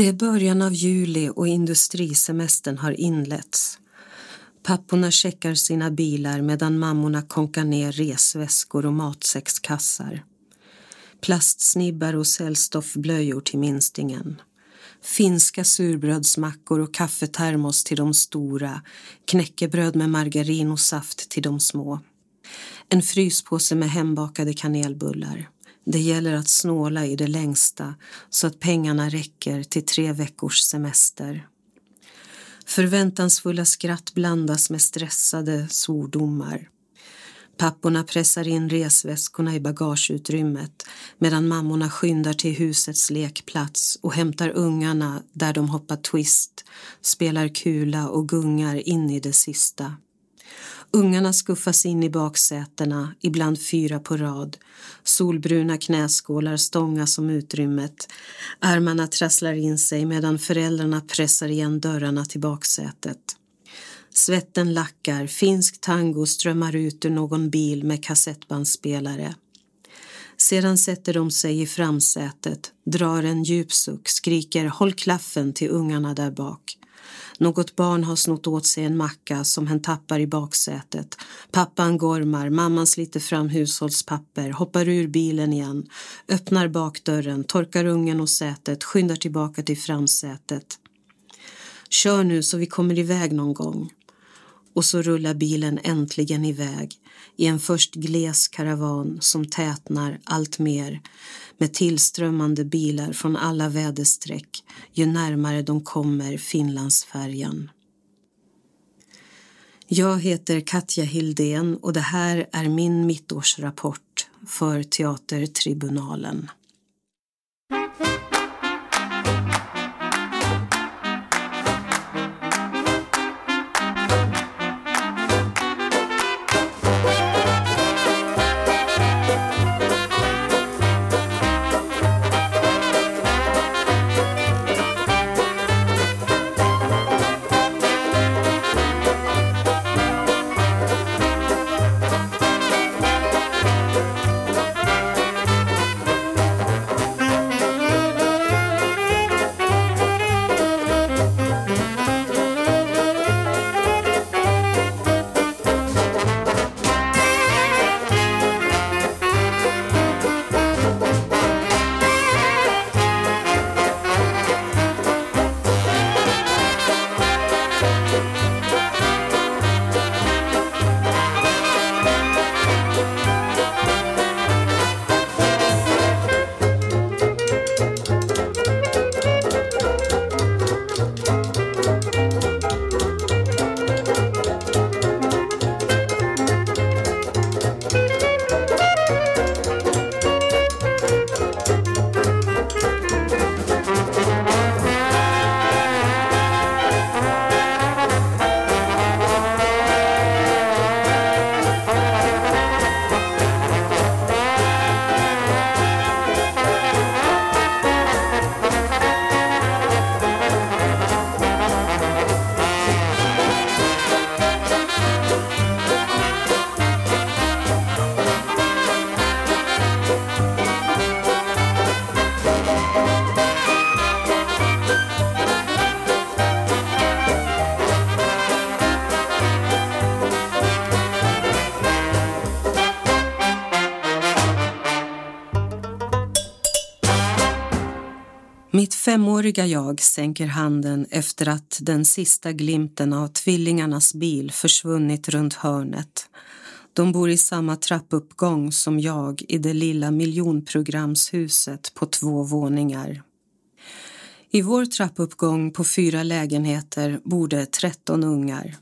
Det är början av juli och industrisemestern har inletts. Papporna checkar sina bilar medan mammorna konkar ner resväskor och matsäckskassar. Plastsnibbar och cellstoffblöjor till minstingen. Finska surbrödsmackor och kaffetermos till de stora. Knäckebröd med margarin och saft till de små. En fryspåse med hembakade kanelbullar. Det gäller att snåla i det längsta så att pengarna räcker till tre veckors semester. Förväntansfulla skratt blandas med stressade svordomar. Papporna pressar in resväskorna i bagageutrymmet medan mammorna skyndar till husets lekplats och hämtar ungarna där de hoppar twist, spelar kula och gungar in i det sista. Ungarna skuffas in i baksätena, ibland fyra på rad. Solbruna knäskålar stångas om utrymmet. Armarna trasslar in sig medan föräldrarna pressar igen dörrarna till baksätet. Svetten lackar, finsk tango strömmar ut ur någon bil med kassettbandspelare. Sedan sätter de sig i framsätet, drar en djup suck, skriker håll klaffen till ungarna där bak. Något barn har snott åt sig en macka som hen tappar i baksätet. Pappan gormar, mamman sliter fram hushållspapper, hoppar ur bilen igen, öppnar bakdörren, torkar ungen och sätet, skyndar tillbaka till framsätet. Kör nu så vi kommer iväg någon gång. Och så rullar bilen äntligen iväg i en först gles karavan som tätnar allt mer med tillströmmande bilar från alla väderstreck ju närmare de kommer Finlandsfärjan. Jag heter Katja Hildén och det här är min mittårsrapport för Teatertribunalen. Femåriga jag sänker handen efter att den sista glimten av tvillingarnas bil försvunnit runt hörnet. De bor i samma trappuppgång som jag i det lilla miljonprogramshuset på två våningar. I vår trappuppgång på fyra lägenheter bor det 13 ungar.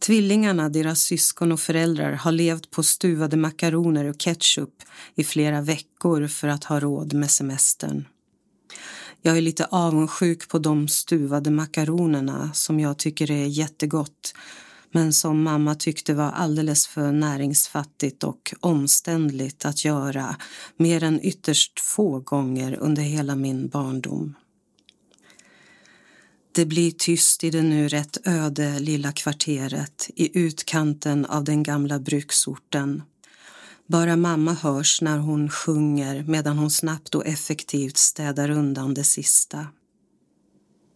Tvillingarna, deras syskon och föräldrar har levt på stuvade makaroner och ketchup i flera veckor för att ha råd med semestern. Jag är lite avundsjuk på de stuvade makaronerna som jag tycker är jättegott men som mamma tyckte var alldeles för näringsfattigt och omständligt att göra mer än ytterst få gånger under hela min barndom. Det blir tyst i det nu rätt öde lilla kvarteret i utkanten av den gamla bruksorten bara mamma hörs när hon sjunger medan hon snabbt och effektivt städar undan det sista.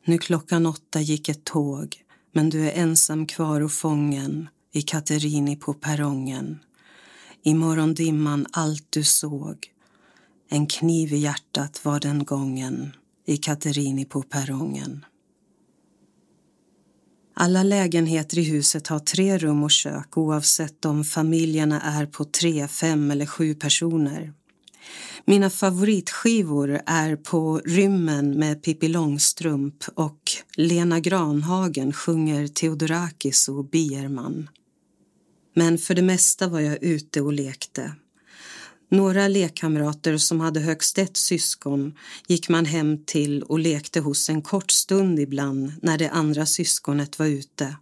Nu klockan åtta gick ett tåg men du är ensam kvar och fången i Katerini på perrongen. I morgondimman allt du såg en kniv i hjärtat var den gången i Katerini på perrongen. Alla lägenheter i huset har tre rum och kök oavsett om familjerna är på tre, fem eller sju personer. Mina favoritskivor är På rymmen med Pippi Långstrump och Lena Granhagen sjunger Theodorakis och Bierman. Men för det mesta var jag ute och lekte. Några lekkamrater som hade högst ett syskon gick man hem till och lekte hos en kort stund ibland när det andra syskonet var ute.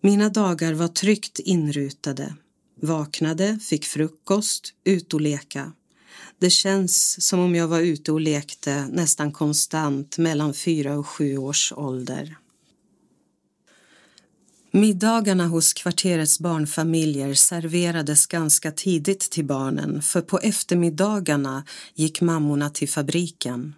Mina dagar var tryggt inrutade. Vaknade, fick frukost, ut och leka. Det känns som om jag var ute och lekte nästan konstant mellan fyra och sju års ålder. Middagarna hos kvarterets barnfamiljer serverades ganska tidigt till barnen för på eftermiddagarna gick mammorna till fabriken.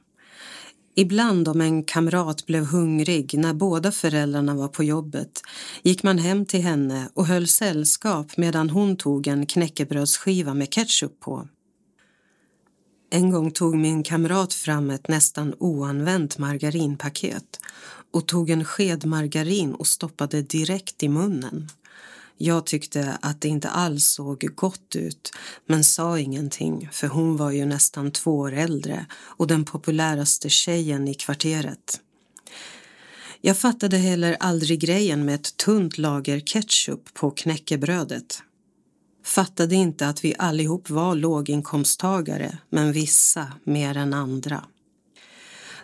Ibland om en kamrat blev hungrig när båda föräldrarna var på jobbet gick man hem till henne och höll sällskap medan hon tog en knäckebrödsskiva med ketchup på. En gång tog min kamrat fram ett nästan oanvänt margarinpaket och tog en sked margarin och stoppade direkt i munnen. Jag tyckte att det inte alls såg gott ut men sa ingenting för hon var ju nästan två år äldre och den populäraste tjejen i kvarteret. Jag fattade heller aldrig grejen med ett tunt lager ketchup på knäckebrödet. Fattade inte att vi allihop var låginkomsttagare men vissa mer än andra.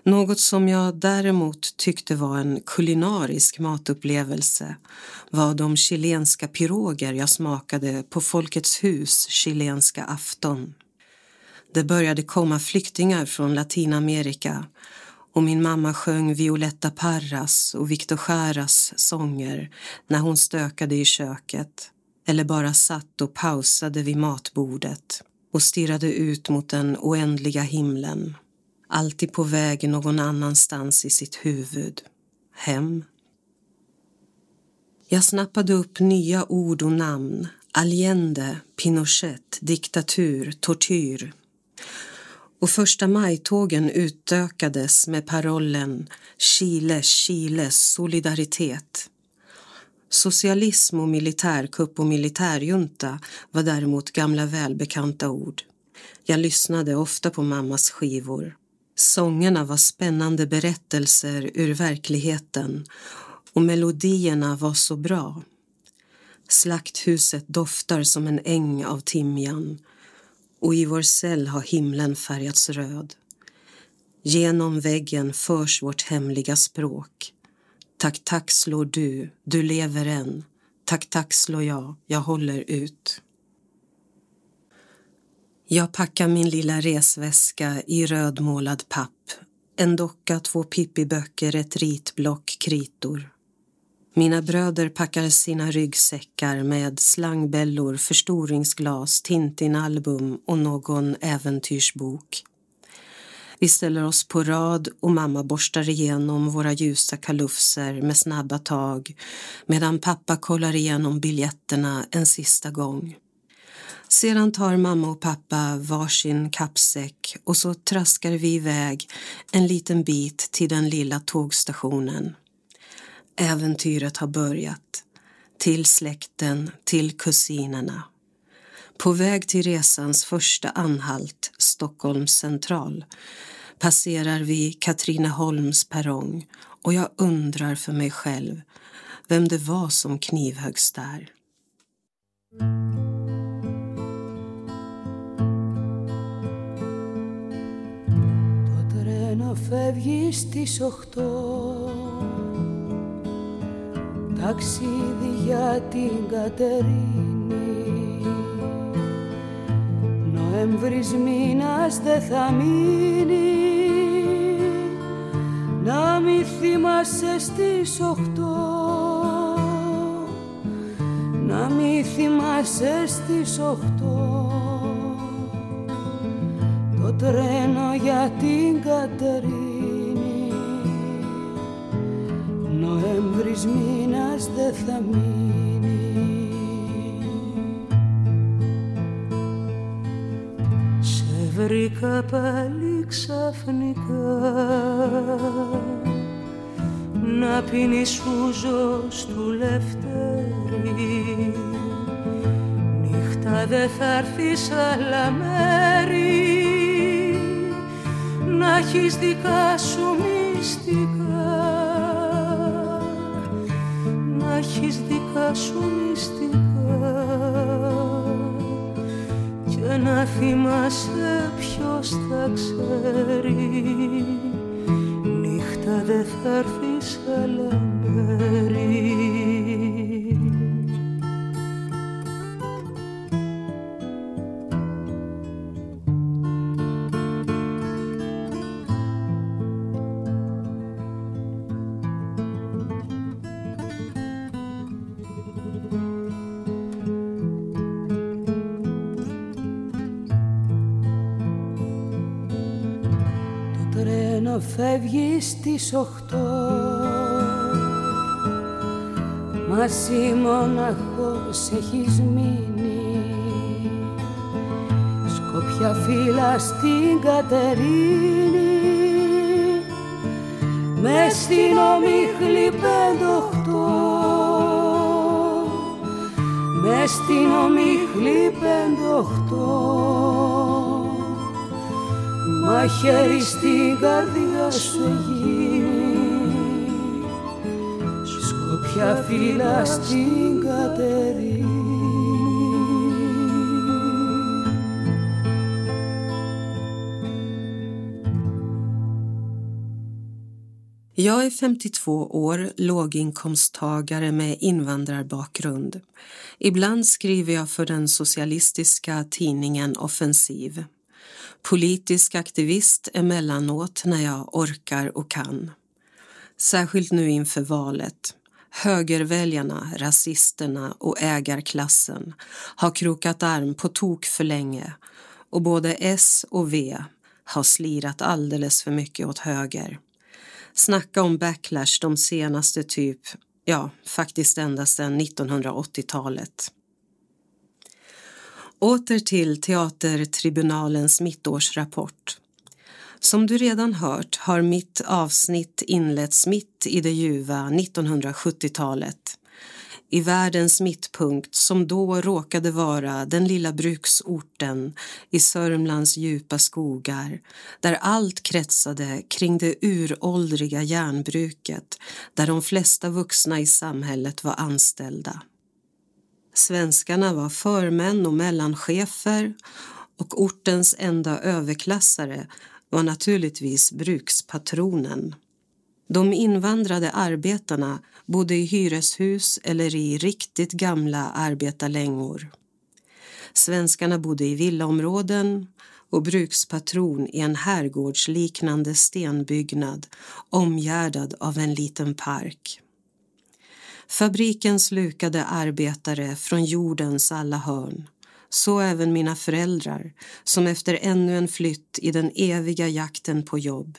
Något som jag däremot tyckte var en kulinarisk matupplevelse var de chilenska piroger jag smakade på Folkets hus chilenska afton. Det började komma flyktingar från Latinamerika och min mamma sjöng Violetta Parras och Victor Jaras sånger när hon stökade i köket eller bara satt och pausade vid matbordet och stirrade ut mot den oändliga himlen alltid på väg någon annanstans i sitt huvud. Hem. Jag snappade upp nya ord och namn. Allende, Pinochet, diktatur, tortyr. Och första majtågen utökades med parollen Chile, Chile, solidaritet. Socialism och militärkupp och militärjunta var däremot gamla välbekanta ord. Jag lyssnade ofta på mammas skivor. Sångerna var spännande berättelser ur verkligheten och melodierna var så bra. Slakthuset doftar som en äng av timjan och i vår cell har himlen färgats röd. Genom väggen förs vårt hemliga språk. Tack, tack slår du, du lever än. Tack, tack slår jag, jag håller ut. Jag packar min lilla resväska i rödmålad papp. En docka, två pippiböcker, ett ritblock, kritor. Mina bröder packar sina ryggsäckar med slangbällor, förstoringsglas, Tintin-album och någon äventyrsbok. Vi ställer oss på rad och mamma borstar igenom våra ljusa kalufser med snabba tag medan pappa kollar igenom biljetterna en sista gång. Sedan tar mamma och pappa varsin kappsäck och så traskar vi iväg en liten bit till den lilla tågstationen. Äventyret har börjat. Till släkten, till kusinerna På väg till resans första anhalt, Stockholms central, passerar vi Katrineholms perrong och jag undrar för mig själv vem det var som knivhöggs där. φεύγει στις οχτώ ταξίδι για την Κατερίνη Νοέμβρης μήνας δεν θα μείνει. Να μη θυμάσαι στις οχτώ. Να μη θυμάσαι στις οχτώ. Το τρένο για την Κατερίνη. Νοέμβρης μήνας δεν θα μείνει βρήκα πάλι ξαφνικά. Να πίνεις ούζος του Λευτέρη. Νύχτα δε θα έρθεις άλλα μέρη. Να έχεις δικά σου μυστικά. Να έχεις δικά σου μυστικά θυμάσαι ποιος θα ξέρει. Νύχτα δε θα έρθεις άλλα μέρη φεύγει στις οχτώ Μαζί μοναχός έχεις μείνει. Σκοπιά φύλλα στην Κατερίνη. Με στην ομίχλη πεντοχτώ. Με στην ομίχλη πεντοχτώ μαχαίρι στην καρδιά σου γίνει σκοπιά φύλλα στην Κατερίνη Jag är 52 år, låginkomsttagare med invandrarbakgrund. Ibland skriver jag för den socialistiska tidningen Offensiv politisk aktivist emellanåt när jag orkar och kan. Särskilt nu inför valet. Högerväljarna, rasisterna och ägarklassen har krokat arm på tok för länge och både S och V har slirat alldeles för mycket åt höger. Snacka om backlash de senaste typ, ja, faktiskt ända sedan 1980-talet. Åter till Teatertribunalens mittårsrapport. Som du redan hört har mitt avsnitt inletts mitt i det ljuva 1970-talet. I världens mittpunkt som då råkade vara den lilla bruksorten i Sörmlands djupa skogar där allt kretsade kring det uråldriga järnbruket där de flesta vuxna i samhället var anställda. Svenskarna var förmän och mellanchefer och ortens enda överklassare var naturligtvis brukspatronen. De invandrade arbetarna bodde i hyreshus eller i riktigt gamla arbetarlängor. Svenskarna bodde i villaområden och brukspatron i en herrgårdsliknande stenbyggnad omgärdad av en liten park. Fabriken slukade arbetare från jordens alla hörn. Så även mina föräldrar som efter ännu en flytt i den eviga jakten på jobb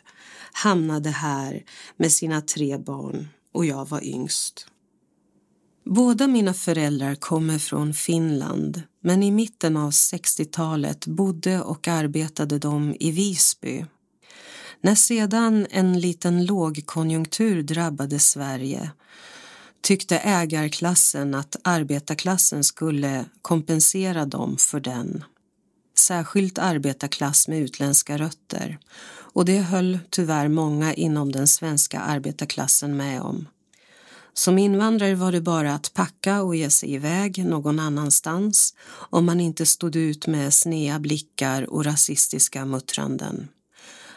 hamnade här med sina tre barn och jag var yngst. Båda mina föräldrar kommer från Finland men i mitten av 60-talet bodde och arbetade de i Visby. När sedan en liten lågkonjunktur drabbade Sverige tyckte ägarklassen att arbetarklassen skulle kompensera dem för den. Särskilt arbetarklass med utländska rötter. Och det höll tyvärr många inom den svenska arbetarklassen med om. Som invandrare var det bara att packa och ge sig iväg någon annanstans om man inte stod ut med snea blickar och rasistiska muttranden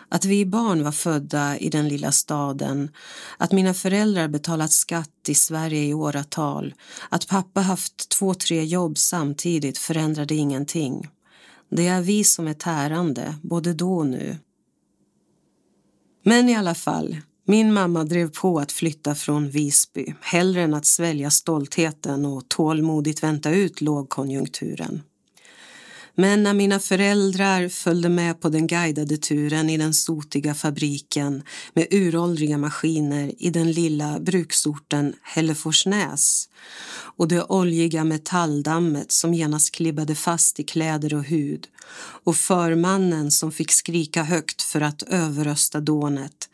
att vi barn var födda i den lilla staden, att mina föräldrar betalat skatt i Sverige i åratal, att pappa haft två, tre jobb samtidigt förändrade ingenting. Det är vi som är tärande, både då och nu. Men i alla fall, min mamma drev på att flytta från Visby hellre än att svälja stoltheten och tålmodigt vänta ut lågkonjunkturen. Men när mina föräldrar följde med på den guidade turen i den sotiga fabriken med uråldriga maskiner i den lilla bruksorten Hälleforsnäs och det oljiga metalldammet som genast klibbade fast i kläder och hud och förmannen som fick skrika högt för att överrösta dånet,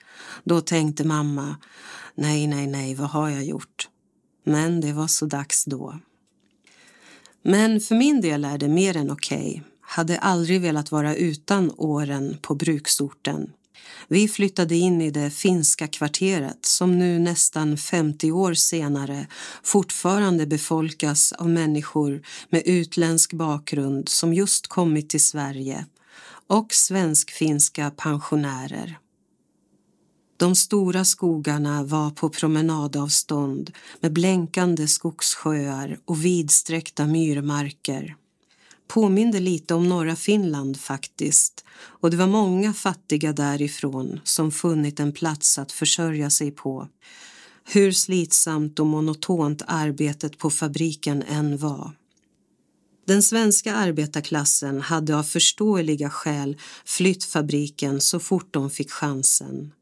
då tänkte mamma, nej, nej, nej, vad har jag gjort? Men det var så dags då. Men för min del är det mer än okej. Okay. Hade aldrig velat vara utan åren på bruksorten. Vi flyttade in i det finska kvarteret som nu nästan 50 år senare fortfarande befolkas av människor med utländsk bakgrund som just kommit till Sverige och svensk-finska pensionärer. De stora skogarna var på promenadavstånd med blänkande skogssjöar och vidsträckta myrmarker. Påminde lite om norra Finland faktiskt och det var många fattiga därifrån som funnit en plats att försörja sig på. Hur slitsamt och monotont arbetet på fabriken än var. Den svenska arbetarklassen hade av förståeliga skäl flytt fabriken så fort de fick chansen.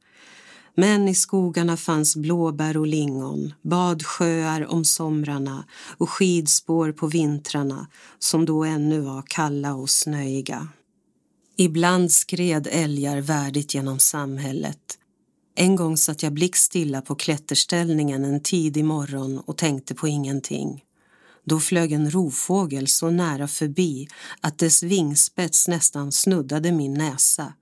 Men i skogarna fanns blåbär och lingon, badsjöar om somrarna och skidspår på vintrarna som då ännu var kalla och snöiga. Ibland skred älgar värdigt genom samhället. En gång satt jag blickstilla på klätterställningen en tidig morgon och tänkte på ingenting. Då flög en rovfågel så nära förbi att dess vingspets nästan snuddade min näsa.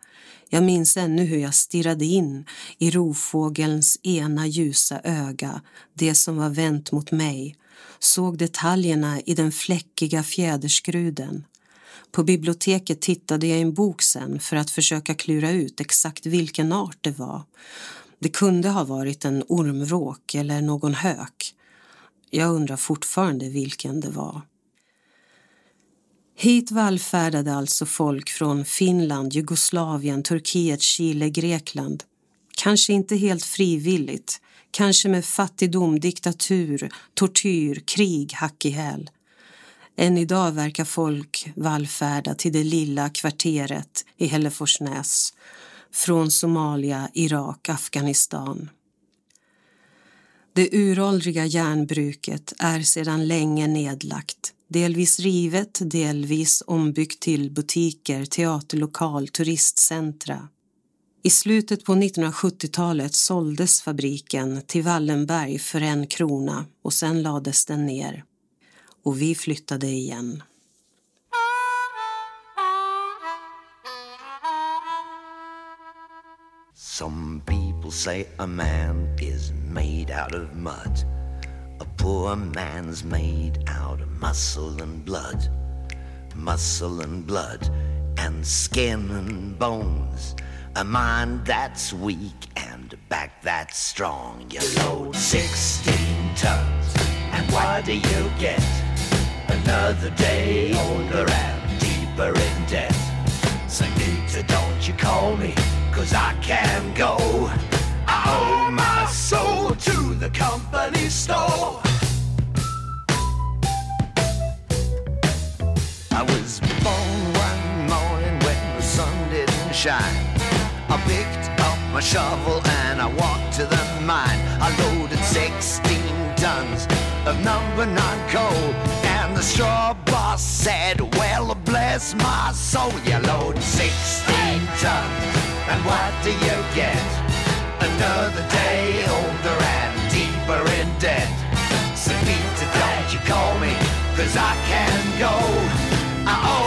Jag minns ännu hur jag stirrade in i rovfågelns ena ljusa öga, det som var vänt mot mig, såg detaljerna i den fläckiga fjäderskruden. På biblioteket tittade jag i en bok sen för att försöka klura ut exakt vilken art det var. Det kunde ha varit en ormvråk eller någon hök. Jag undrar fortfarande vilken det var. Hit vallfärdade alltså folk från Finland, Jugoslavien, Turkiet, Chile, Grekland. Kanske inte helt frivilligt, kanske med fattigdom, diktatur, tortyr, krig hack i häl. Än idag verkar folk vallfärda till det lilla kvarteret i Hälleforsnäs från Somalia, Irak, Afghanistan. Det uråldriga järnbruket är sedan länge nedlagt delvis rivet, delvis ombyggt till butiker, teaterlokal, turistcentra. I slutet på 1970-talet såldes fabriken till Wallenberg för en krona och sen lades den ner. Och vi flyttade igen. Some people say a man is made out of mud A poor man's made out of muscle and blood, muscle and blood, and skin and bones. A mind that's weak and a back that's strong. You load 16 tons, and what do you get? Another day older and deeper in debt. So, Nita, don't you call me, cause I can go. I owe my soul to the company store. I was born one morning when the sun didn't shine. I picked up my shovel and I walked to the mine. I loaded 16 tons of number nine coal. And the straw boss said, Well, bless my soul, you load 16 tons. And what do you get? Another day older and deeper in debt. So, Peter, don't you call me, cause I can go. I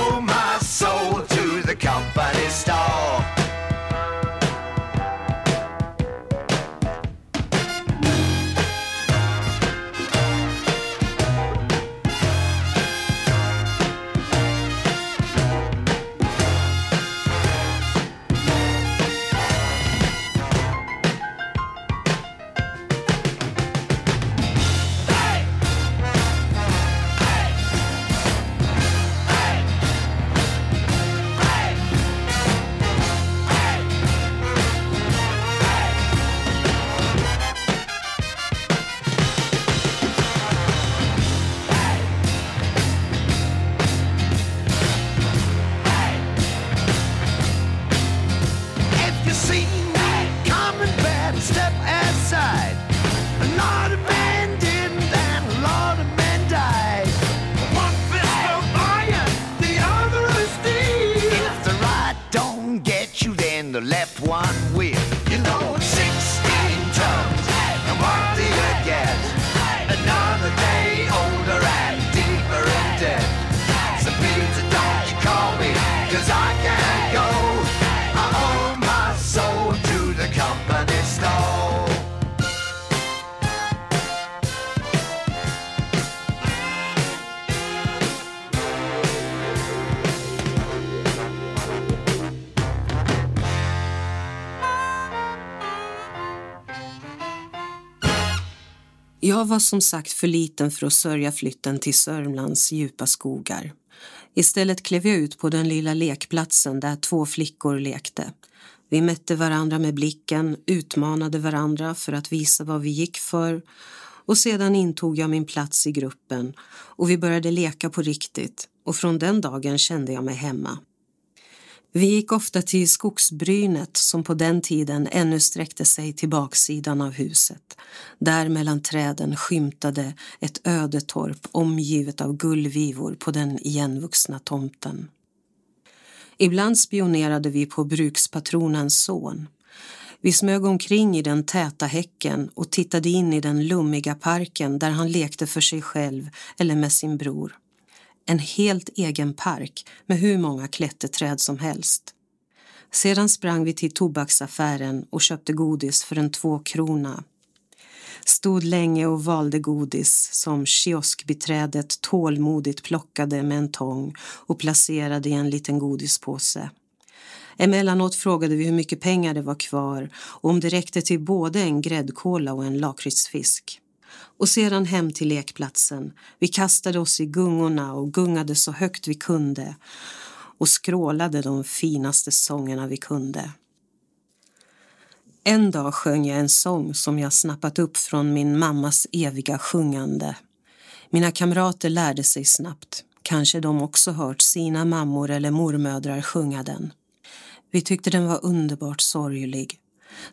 one. Jag var som sagt för liten för att sörja flytten till Sörmlands djupa skogar. Istället klev jag ut på den lilla lekplatsen där två flickor lekte. Vi mätte varandra med blicken, utmanade varandra för att visa vad vi gick för och sedan intog jag min plats i gruppen och vi började leka på riktigt och från den dagen kände jag mig hemma. Vi gick ofta till skogsbrynet som på den tiden ännu sträckte sig till baksidan av huset. Där mellan träden skymtade ett ödetorp omgivet av gullvivor på den igenvuxna tomten. Ibland spionerade vi på brukspatronens son. Vi smög omkring i den täta häcken och tittade in i den lummiga parken där han lekte för sig själv eller med sin bror en helt egen park med hur många klätterträd som helst. Sedan sprang vi till tobaksaffären och köpte godis för en tvåkrona. Stod länge och valde godis som kioskbiträdet tålmodigt plockade med en tång och placerade i en liten godispåse. Emellanåt frågade vi hur mycket pengar det var kvar och om det räckte till både en gräddkola och en lakritsfisk och sedan hem till lekplatsen. Vi kastade oss i gungorna och gungade så högt vi kunde och skrålade de finaste sångerna vi kunde. En dag sjöng jag en sång som jag snappat upp från min mammas eviga sjungande. Mina kamrater lärde sig snabbt. Kanske de också hört sina mammor eller mormödrar sjunga den. Vi tyckte den var underbart sorglig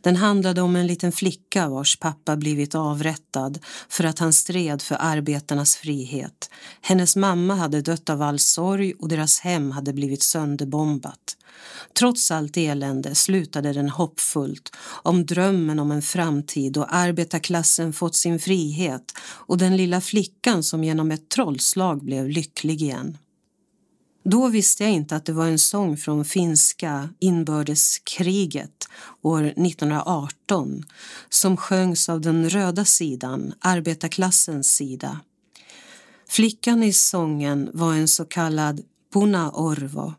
den handlade om en liten flicka vars pappa blivit avrättad för att han stred för arbetarnas frihet. Hennes mamma hade dött av all sorg och deras hem hade blivit sönderbombat. Trots allt elände slutade den hoppfullt om drömmen om en framtid då arbetarklassen fått sin frihet och den lilla flickan som genom ett trollslag blev lycklig igen. Då visste jag inte att det var en sång från finska inbördeskriget år 1918 som sjöngs av den röda sidan, arbetarklassens sida. Flickan i sången var en så kallad Puna Orvo,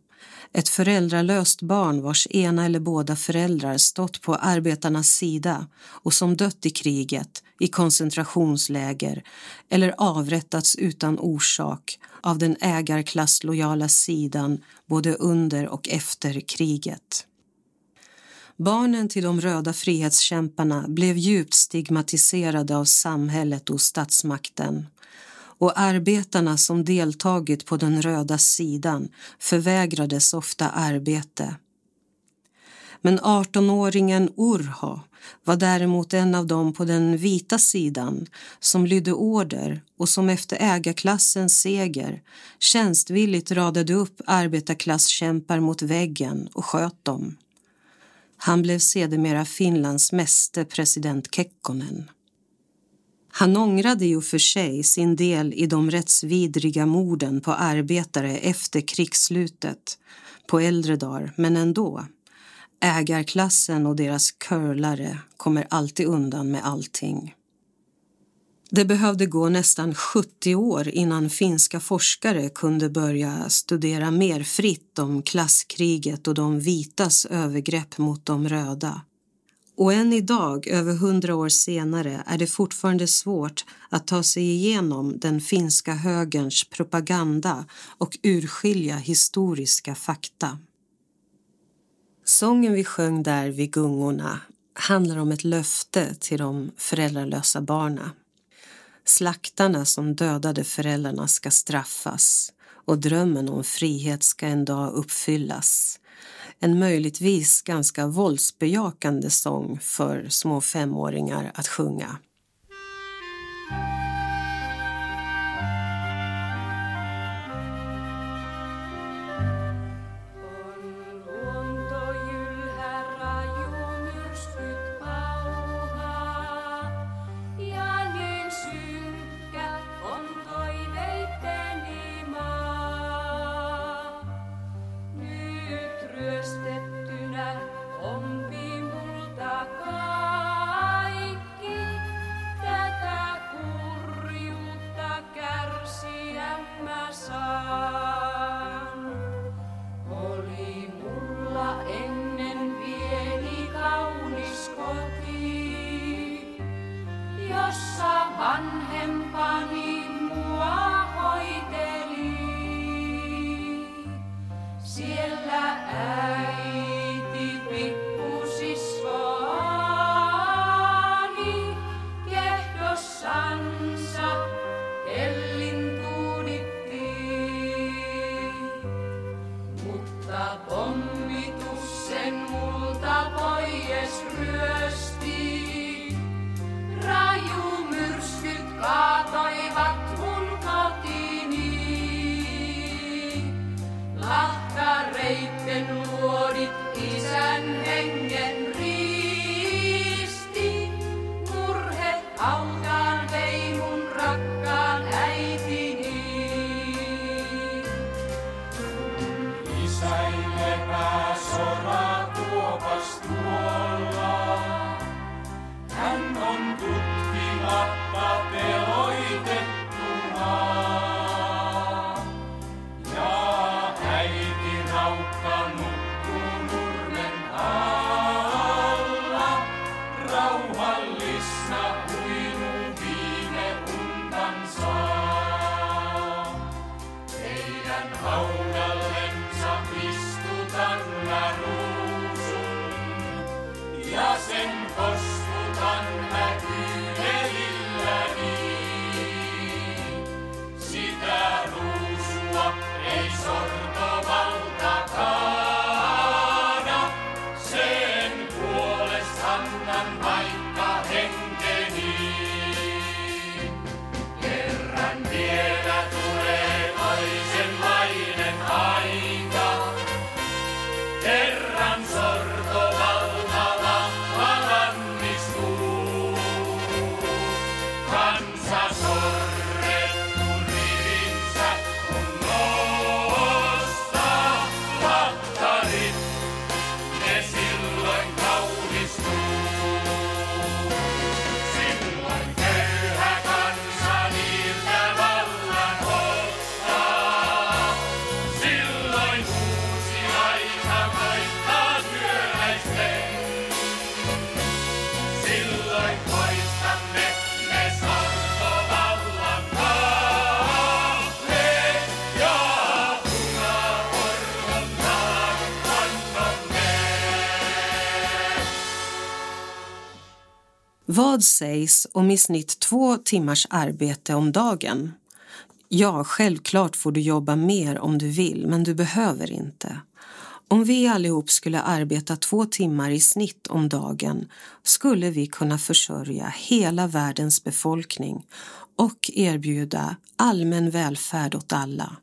ett föräldralöst barn vars ena eller båda föräldrar stått på arbetarnas sida och som dött i kriget, i koncentrationsläger eller avrättats utan orsak av den ägarklasslojala sidan både under och efter kriget. Barnen till de röda frihetskämparna blev djupt stigmatiserade av samhället och statsmakten och arbetarna som deltagit på den röda sidan förvägrades ofta arbete. Men 18-åringen Urho var däremot en av dem på den vita sidan som lydde order och som efter ägarklassens seger tjänstvilligt radade upp arbetarklasskämpar mot väggen och sköt dem. Han blev sedermera Finlands meste president Kekkonen. Han ångrade ju för sig sin del i de rättsvidriga morden på arbetare efter krigsslutet på äldre dagar, men ändå. Ägarklassen och deras curlare kommer alltid undan med allting. Det behövde gå nästan 70 år innan finska forskare kunde börja studera mer fritt om klasskriget och de vitas övergrepp mot de röda. Och än idag, över hundra år senare, är det fortfarande svårt att ta sig igenom den finska högerns propaganda och urskilja historiska fakta. Sången vi sjöng där vid gungorna handlar om ett löfte till de föräldralösa barnen. Slaktarna som dödade föräldrarna ska straffas och drömmen om frihet ska en dag uppfyllas. En möjligtvis ganska våldsbejakande sång för små femåringar att sjunga. Vad sägs om i snitt två timmars arbete om dagen? Ja, självklart får du jobba mer om du vill, men du behöver inte. Om vi allihop skulle arbeta två timmar i snitt om dagen skulle vi kunna försörja hela världens befolkning och erbjuda allmän välfärd åt alla.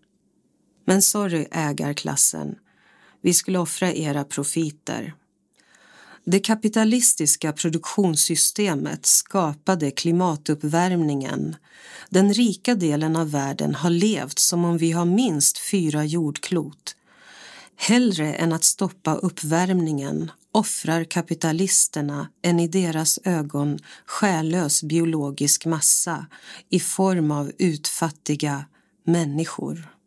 Men sorry ägarklassen, vi skulle offra era profiter. Det kapitalistiska produktionssystemet skapade klimatuppvärmningen. Den rika delen av världen har levt som om vi har minst fyra jordklot. Hellre än att stoppa uppvärmningen offrar kapitalisterna en i deras ögon själlös biologisk massa i form av utfattiga människor.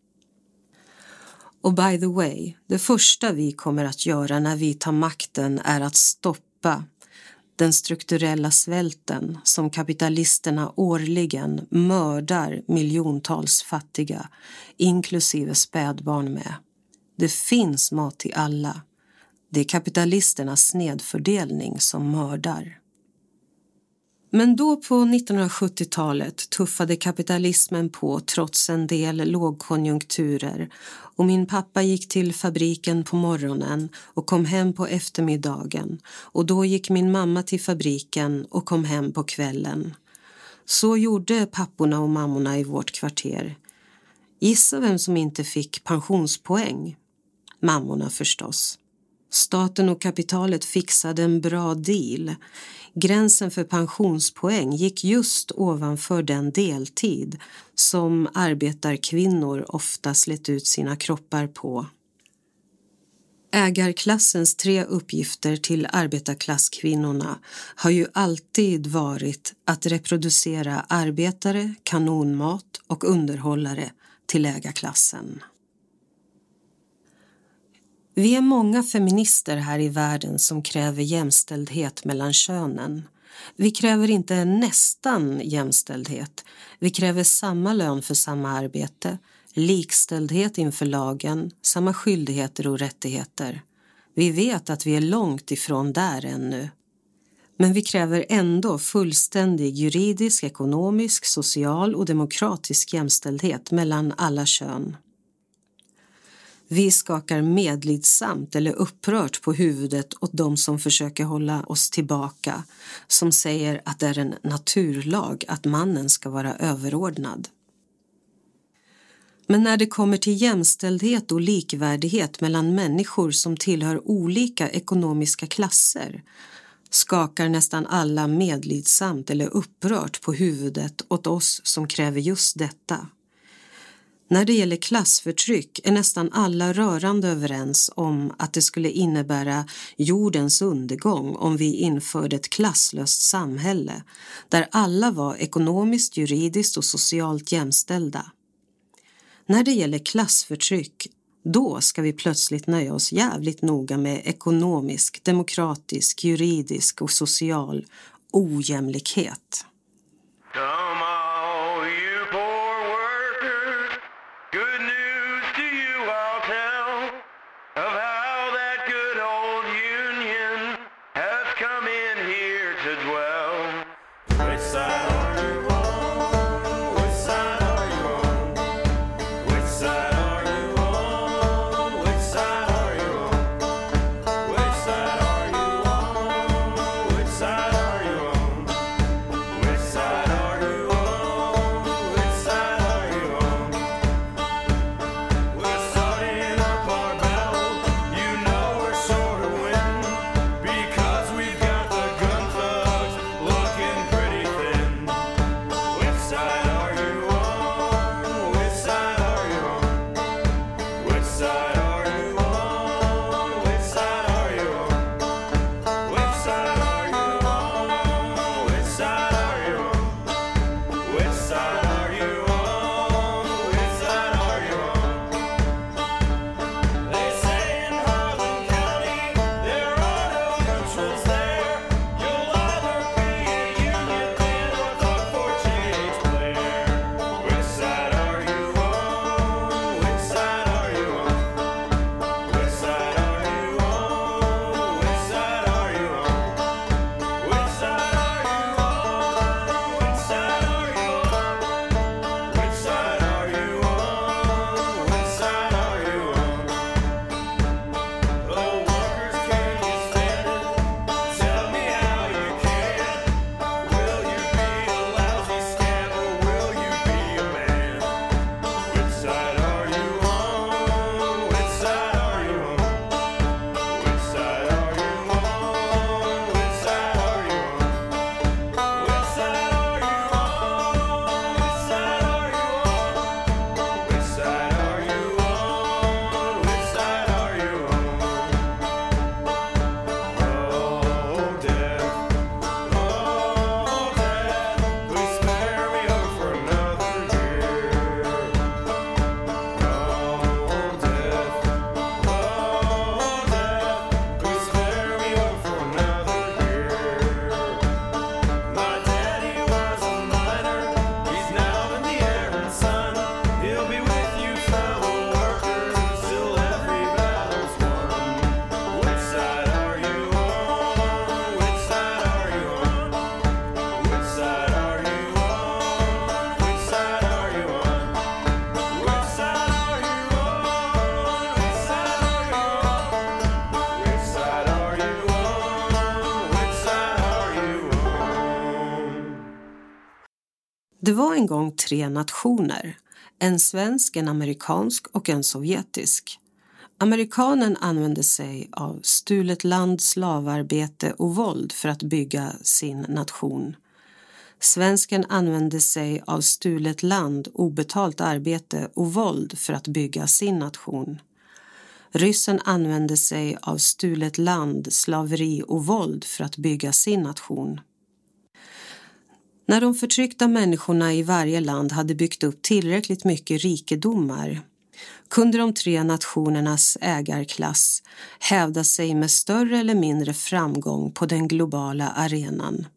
Och by the way, det första vi kommer att göra när vi tar makten är att stoppa den strukturella svälten som kapitalisterna årligen mördar miljontals fattiga, inklusive spädbarn med. Det finns mat till alla. Det är kapitalisternas snedfördelning som mördar. Men då på 1970-talet tuffade kapitalismen på trots en del lågkonjunkturer och min pappa gick till fabriken på morgonen och kom hem på eftermiddagen och då gick min mamma till fabriken och kom hem på kvällen. Så gjorde papporna och mammorna i vårt kvarter. Gissa vem som inte fick pensionspoäng? Mammorna förstås. Staten och kapitalet fixade en bra deal. Gränsen för pensionspoäng gick just ovanför den deltid som arbetarkvinnor ofta slet ut sina kroppar på. Ägarklassens tre uppgifter till arbetarklasskvinnorna har ju alltid varit att reproducera arbetare, kanonmat och underhållare till ägarklassen. Vi är många feminister här i världen som kräver jämställdhet mellan könen. Vi kräver inte nästan jämställdhet. Vi kräver samma lön för samma arbete, likställdhet inför lagen, samma skyldigheter och rättigheter. Vi vet att vi är långt ifrån där ännu. Men vi kräver ändå fullständig juridisk, ekonomisk, social och demokratisk jämställdhet mellan alla kön. Vi skakar medlidsamt eller upprört på huvudet åt de som försöker hålla oss tillbaka, som säger att det är en naturlag att mannen ska vara överordnad. Men när det kommer till jämställdhet och likvärdighet mellan människor som tillhör olika ekonomiska klasser skakar nästan alla medlidsamt eller upprört på huvudet åt oss som kräver just detta. När det gäller klassförtryck är nästan alla rörande överens om att det skulle innebära jordens undergång om vi införde ett klasslöst samhälle där alla var ekonomiskt, juridiskt och socialt jämställda. När det gäller klassförtryck då ska vi plötsligt nöja oss jävligt noga med ekonomisk, demokratisk, juridisk och social ojämlikhet. Det var en gång tre nationer, en svensk, en amerikansk och en sovjetisk. Amerikanen använde sig av stulet land, slavarbete och våld för att bygga sin nation. Svensken använde sig av stulet land, obetalt arbete och våld för att bygga sin nation. Ryssen använde sig av stulet land, slaveri och våld för att bygga sin nation. När de förtryckta människorna i varje land hade byggt upp tillräckligt mycket rikedomar kunde de tre nationernas ägarklass hävda sig med större eller mindre framgång på den globala arenan.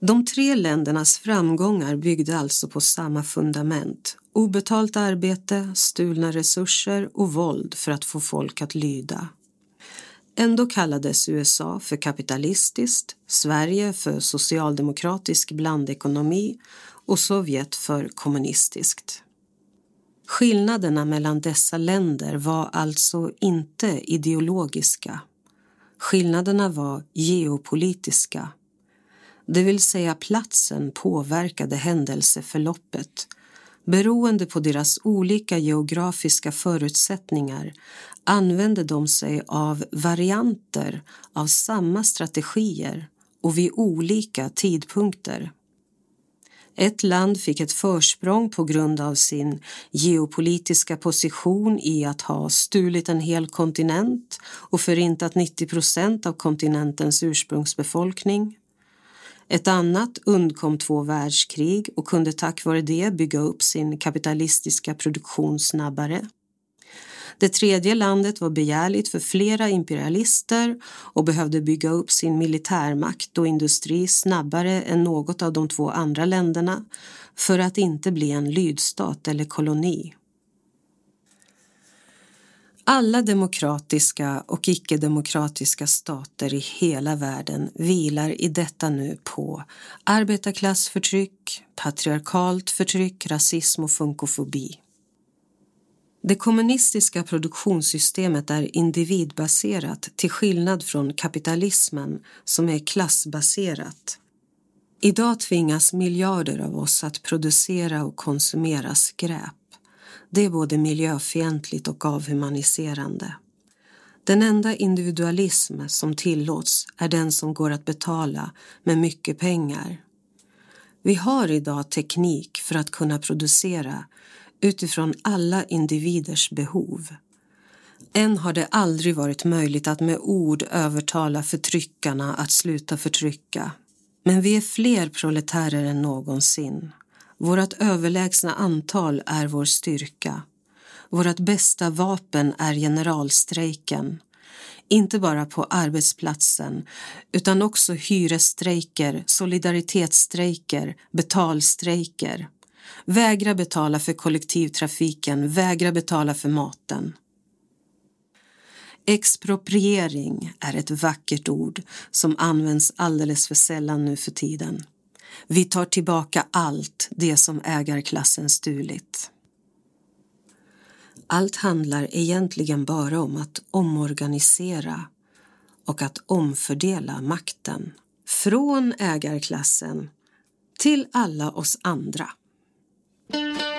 De tre ländernas framgångar byggde alltså på samma fundament. Obetalt arbete, stulna resurser och våld för att få folk att lyda. Ändå kallades USA för kapitalistiskt, Sverige för socialdemokratisk blandekonomi och Sovjet för kommunistiskt. Skillnaderna mellan dessa länder var alltså inte ideologiska. Skillnaderna var geopolitiska. Det vill säga platsen påverkade händelseförloppet. Beroende på deras olika geografiska förutsättningar använde de sig av varianter av samma strategier och vid olika tidpunkter. Ett land fick ett försprång på grund av sin geopolitiska position i att ha stulit en hel kontinent och förintat 90 procent av kontinentens ursprungsbefolkning. Ett annat undkom två världskrig och kunde tack vare det bygga upp sin kapitalistiska produktion snabbare. Det tredje landet var begärligt för flera imperialister och behövde bygga upp sin militärmakt och industri snabbare än något av de två andra länderna för att inte bli en lydstat eller koloni. Alla demokratiska och icke-demokratiska stater i hela världen vilar i detta nu på arbetarklassförtryck, patriarkalt förtryck, rasism och funkofobi. Det kommunistiska produktionssystemet är individbaserat till skillnad från kapitalismen som är klassbaserat. Idag tvingas miljarder av oss att producera och konsumera skräp. Det är både miljöfientligt och avhumaniserande. Den enda individualism som tillåts är den som går att betala med mycket pengar. Vi har idag teknik för att kunna producera utifrån alla individers behov. Än har det aldrig varit möjligt att med ord övertala förtryckarna att sluta förtrycka. Men vi är fler proletärer än någonsin. Vårt överlägsna antal är vår styrka. Vårt bästa vapen är generalstrejken. Inte bara på arbetsplatsen utan också hyresstrejker, solidaritetsstrejker, betalstrejker. Vägra betala för kollektivtrafiken, vägra betala för maten. Expropriering är ett vackert ord som används alldeles för sällan nu för tiden. Vi tar tillbaka allt det som ägarklassen stulit. Allt handlar egentligen bara om att omorganisera och att omfördela makten från ägarklassen till alla oss andra. Thank you.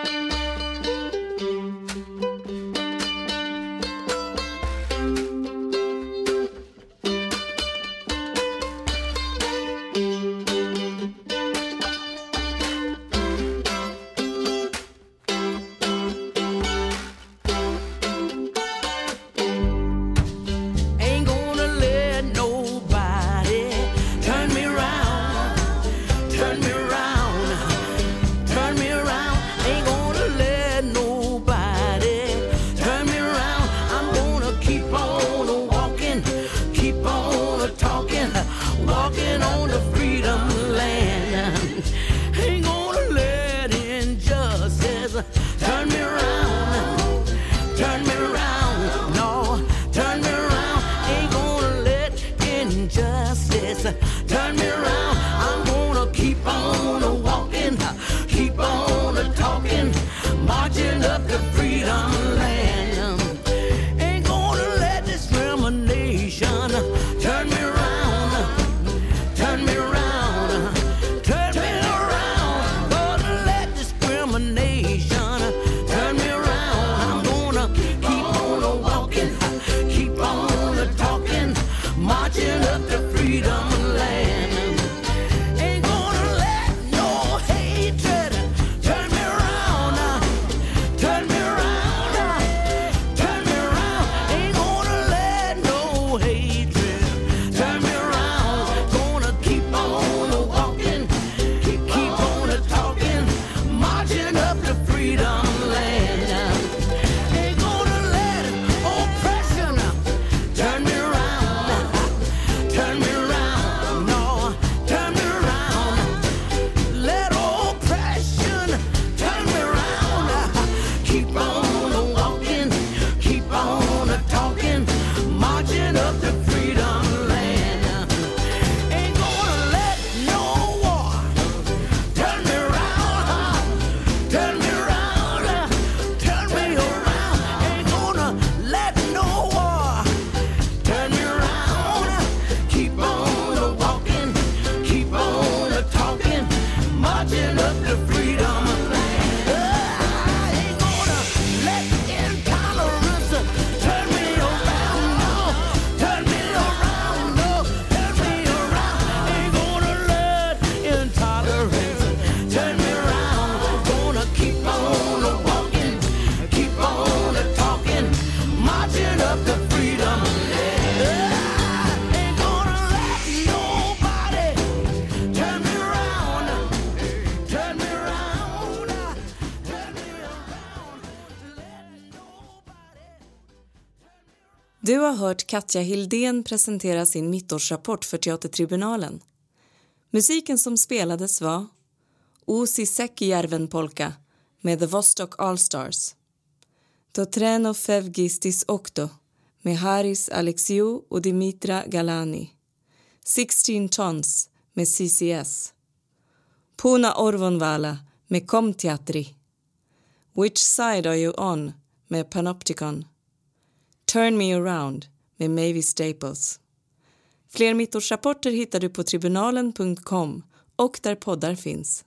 hört Katja Hildén presentera sin mittårsrapport för Teatertribunalen. Musiken som spelades var Uusi Säkijärven polka med The Vostok Allstars. Totreno Fevgistis Okto med Haris Alexiou och Dimitra Galani. 16 Tons med CCS. Puna Orvonvala med Komteatri. Which side are you on med Panopticon. Turn me around med Mavis Staples. Fler mittårsrapporter hittar du på tribunalen.com och där poddar finns.